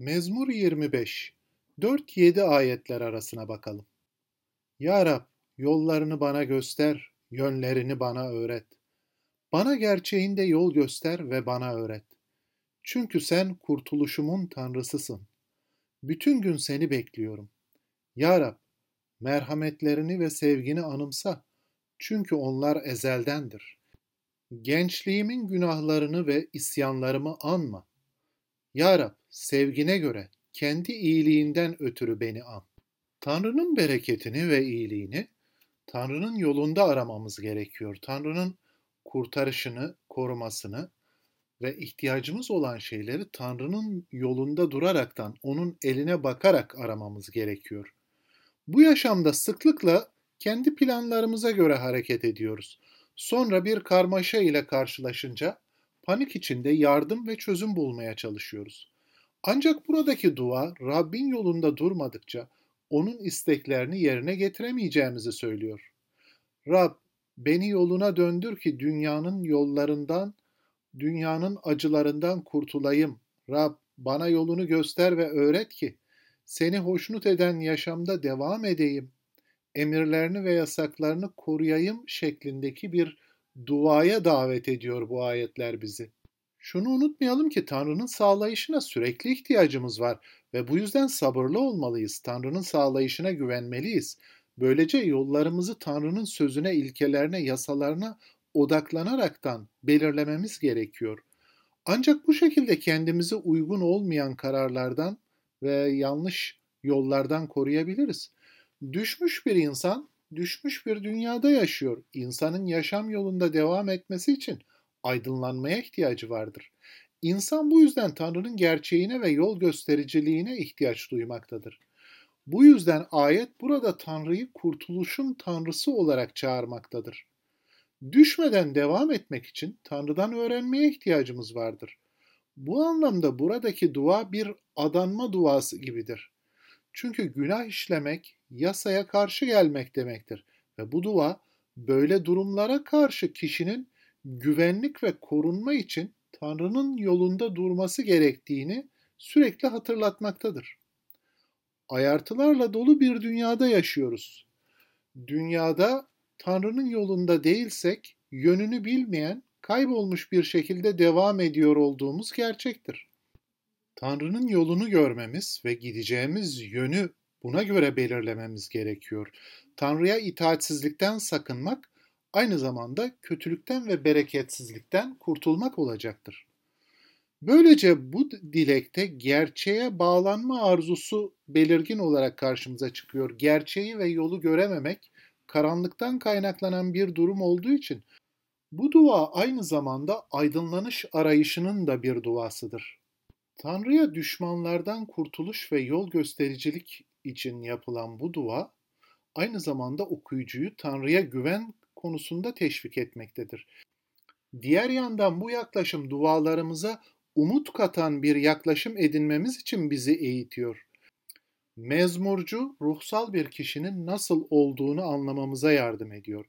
Mezmur 25 4-7 ayetler arasına bakalım. Ya Rab, yollarını bana göster, yönlerini bana öğret. Bana gerçeğinde yol göster ve bana öğret. Çünkü sen kurtuluşumun tanrısısın. Bütün gün seni bekliyorum. Ya Rab, merhametlerini ve sevgini anımsa. Çünkü onlar ezeldendir. Gençliğimin günahlarını ve isyanlarımı anma. Ya Rab, sevgine göre kendi iyiliğinden ötürü beni an. Tanrı'nın bereketini ve iyiliğini Tanrı'nın yolunda aramamız gerekiyor. Tanrı'nın kurtarışını, korumasını ve ihtiyacımız olan şeyleri Tanrı'nın yolunda duraraktan, onun eline bakarak aramamız gerekiyor. Bu yaşamda sıklıkla kendi planlarımıza göre hareket ediyoruz. Sonra bir karmaşa ile karşılaşınca panik içinde yardım ve çözüm bulmaya çalışıyoruz. Ancak buradaki dua Rabbin yolunda durmadıkça onun isteklerini yerine getiremeyeceğimizi söylüyor. Rab beni yoluna döndür ki dünyanın yollarından, dünyanın acılarından kurtulayım. Rab bana yolunu göster ve öğret ki seni hoşnut eden yaşamda devam edeyim. Emirlerini ve yasaklarını koruyayım şeklindeki bir duaya davet ediyor bu ayetler bizi. Şunu unutmayalım ki Tanrı'nın sağlayışına sürekli ihtiyacımız var ve bu yüzden sabırlı olmalıyız. Tanrı'nın sağlayışına güvenmeliyiz. Böylece yollarımızı Tanrı'nın sözüne, ilkelerine, yasalarına odaklanaraktan belirlememiz gerekiyor. Ancak bu şekilde kendimizi uygun olmayan kararlardan ve yanlış yollardan koruyabiliriz. Düşmüş bir insan, düşmüş bir dünyada yaşıyor. İnsanın yaşam yolunda devam etmesi için aydınlanmaya ihtiyacı vardır. İnsan bu yüzden Tanrı'nın gerçeğine ve yol göstericiliğine ihtiyaç duymaktadır. Bu yüzden ayet burada Tanrı'yı kurtuluşun Tanrısı olarak çağırmaktadır. Düşmeden devam etmek için Tanrı'dan öğrenmeye ihtiyacımız vardır. Bu anlamda buradaki dua bir adanma duası gibidir. Çünkü günah işlemek yasaya karşı gelmek demektir ve bu dua böyle durumlara karşı kişinin güvenlik ve korunma için Tanrı'nın yolunda durması gerektiğini sürekli hatırlatmaktadır. Ayartılarla dolu bir dünyada yaşıyoruz. Dünyada Tanrı'nın yolunda değilsek yönünü bilmeyen, kaybolmuş bir şekilde devam ediyor olduğumuz gerçektir. Tanrı'nın yolunu görmemiz ve gideceğimiz yönü buna göre belirlememiz gerekiyor. Tanrı'ya itaatsizlikten sakınmak aynı zamanda kötülükten ve bereketsizlikten kurtulmak olacaktır. Böylece bu dilekte gerçeğe bağlanma arzusu belirgin olarak karşımıza çıkıyor. Gerçeği ve yolu görememek karanlıktan kaynaklanan bir durum olduğu için bu dua aynı zamanda aydınlanış arayışının da bir duasıdır. Tanrı'ya düşmanlardan kurtuluş ve yol göstericilik için yapılan bu dua aynı zamanda okuyucuyu Tanrı'ya güven konusunda teşvik etmektedir. Diğer yandan bu yaklaşım dualarımıza umut katan bir yaklaşım edinmemiz için bizi eğitiyor. Mezmurcu ruhsal bir kişinin nasıl olduğunu anlamamıza yardım ediyor.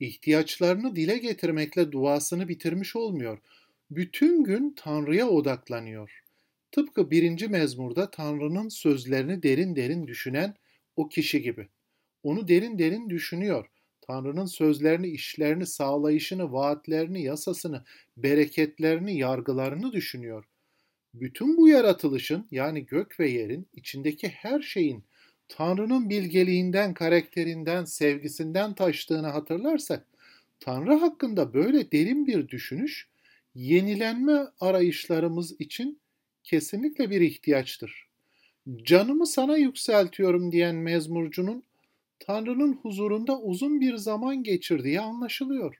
İhtiyaçlarını dile getirmekle duasını bitirmiş olmuyor. Bütün gün Tanrı'ya odaklanıyor. Tıpkı birinci mezmurda Tanrı'nın sözlerini derin derin düşünen o kişi gibi. Onu derin derin düşünüyor. Tanrı'nın sözlerini, işlerini, sağlayışını, vaatlerini, yasasını, bereketlerini, yargılarını düşünüyor. Bütün bu yaratılışın yani gök ve yerin içindeki her şeyin Tanrı'nın bilgeliğinden, karakterinden, sevgisinden taştığını hatırlarsak, Tanrı hakkında böyle derin bir düşünüş, yenilenme arayışlarımız için kesinlikle bir ihtiyaçtır. Canımı sana yükseltiyorum diyen mezmurcunun Tanrı'nın huzurunda uzun bir zaman geçirdiği anlaşılıyor.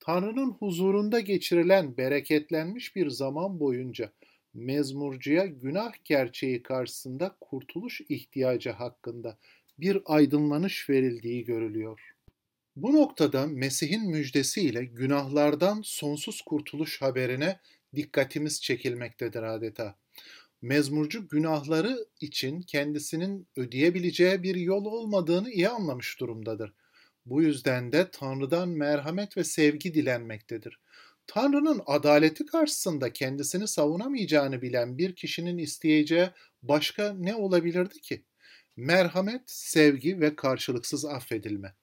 Tanrı'nın huzurunda geçirilen bereketlenmiş bir zaman boyunca mezmurcuya günah gerçeği karşısında kurtuluş ihtiyacı hakkında bir aydınlanış verildiği görülüyor. Bu noktada Mesih'in müjdesiyle günahlardan sonsuz kurtuluş haberine dikkatimiz çekilmektedir adeta mezmurcu günahları için kendisinin ödeyebileceği bir yol olmadığını iyi anlamış durumdadır. Bu yüzden de Tanrı'dan merhamet ve sevgi dilenmektedir. Tanrı'nın adaleti karşısında kendisini savunamayacağını bilen bir kişinin isteyeceği başka ne olabilirdi ki? Merhamet, sevgi ve karşılıksız affedilme.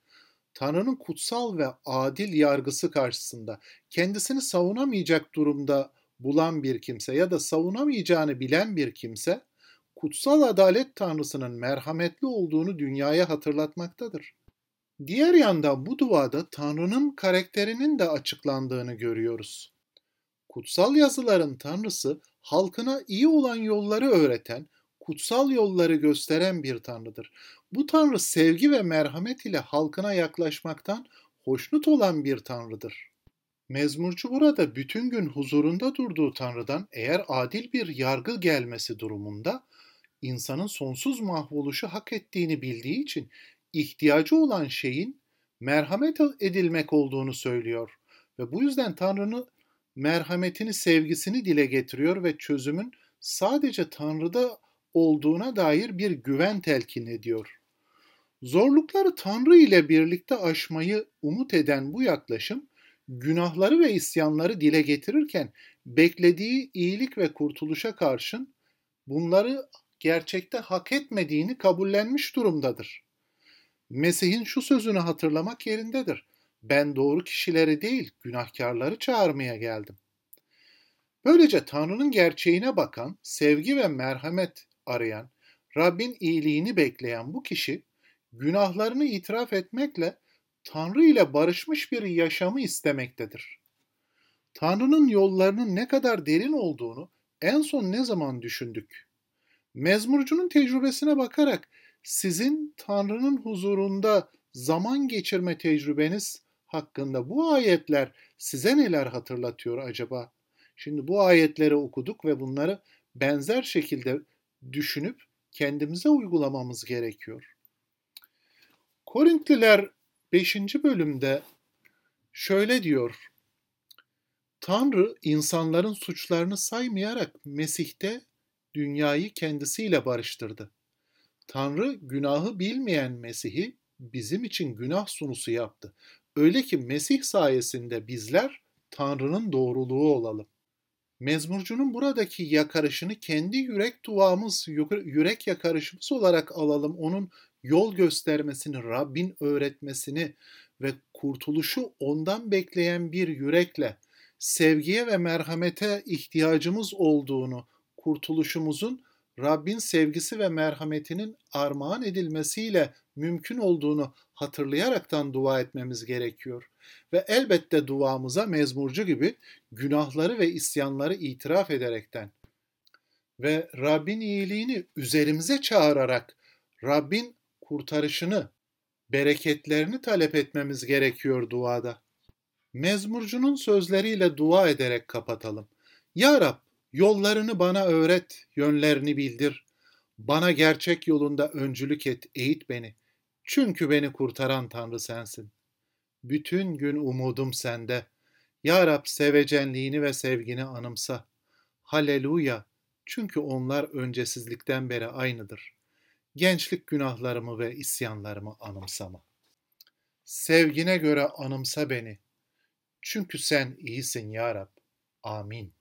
Tanrı'nın kutsal ve adil yargısı karşısında kendisini savunamayacak durumda bulan bir kimse ya da savunamayacağını bilen bir kimse, kutsal adalet Tanrısının merhametli olduğunu dünyaya hatırlatmaktadır. Diğer yandan bu duada Tanrı'nın karakterinin de açıklandığını görüyoruz. Kutsal yazıların Tanrısı halkına iyi olan yolları öğreten, kutsal yolları gösteren bir Tanrıdır. Bu Tanrı sevgi ve merhamet ile halkına yaklaşmaktan hoşnut olan bir Tanrıdır. Mezmurcu burada bütün gün huzurunda durduğu Tanrı'dan eğer adil bir yargı gelmesi durumunda insanın sonsuz mahvoluşu hak ettiğini bildiği için ihtiyacı olan şeyin merhamet edilmek olduğunu söylüyor ve bu yüzden Tanrı'nın merhametini, sevgisini dile getiriyor ve çözümün sadece Tanrı'da olduğuna dair bir güven telkin ediyor. Zorlukları Tanrı ile birlikte aşmayı umut eden bu yaklaşım, günahları ve isyanları dile getirirken beklediği iyilik ve kurtuluşa karşın bunları gerçekte hak etmediğini kabullenmiş durumdadır. Mesih'in şu sözünü hatırlamak yerindedir. Ben doğru kişileri değil, günahkarları çağırmaya geldim. Böylece Tanrı'nın gerçeğine bakan, sevgi ve merhamet arayan, Rabbin iyiliğini bekleyen bu kişi, günahlarını itiraf etmekle Tanrı ile barışmış bir yaşamı istemektedir. Tanrı'nın yollarının ne kadar derin olduğunu en son ne zaman düşündük? Mezmurcunun tecrübesine bakarak sizin Tanrı'nın huzurunda zaman geçirme tecrübeniz hakkında bu ayetler size neler hatırlatıyor acaba? Şimdi bu ayetleri okuduk ve bunları benzer şekilde düşünüp kendimize uygulamamız gerekiyor. Korintliler 5. bölümde şöyle diyor. Tanrı insanların suçlarını saymayarak Mesih'te dünyayı kendisiyle barıştırdı. Tanrı günahı bilmeyen Mesih'i bizim için günah sunusu yaptı. Öyle ki Mesih sayesinde bizler Tanrı'nın doğruluğu olalım. Mezmurcunun buradaki yakarışını kendi yürek duamız, yürek yakarışımız olarak alalım. Onun yol göstermesini, Rabbin öğretmesini ve kurtuluşu ondan bekleyen bir yürekle sevgiye ve merhamete ihtiyacımız olduğunu, kurtuluşumuzun Rabbin sevgisi ve merhametinin armağan edilmesiyle mümkün olduğunu hatırlayaraktan dua etmemiz gerekiyor. Ve elbette duamıza mezmurcu gibi günahları ve isyanları itiraf ederekten ve Rabbin iyiliğini üzerimize çağırarak Rabbin kurtarışını, bereketlerini talep etmemiz gerekiyor duada. Mezmurcunun sözleriyle dua ederek kapatalım. Ya Rab, Yollarını bana öğret, yönlerini bildir. Bana gerçek yolunda öncülük et, eğit beni. Çünkü beni kurtaran Tanrı sensin. Bütün gün umudum sende. Ya Rab sevecenliğini ve sevgini anımsa. Haleluya. Çünkü onlar öncesizlikten beri aynıdır. Gençlik günahlarımı ve isyanlarımı anımsama. Sevgine göre anımsa beni. Çünkü sen iyisin ya Rab. Amin.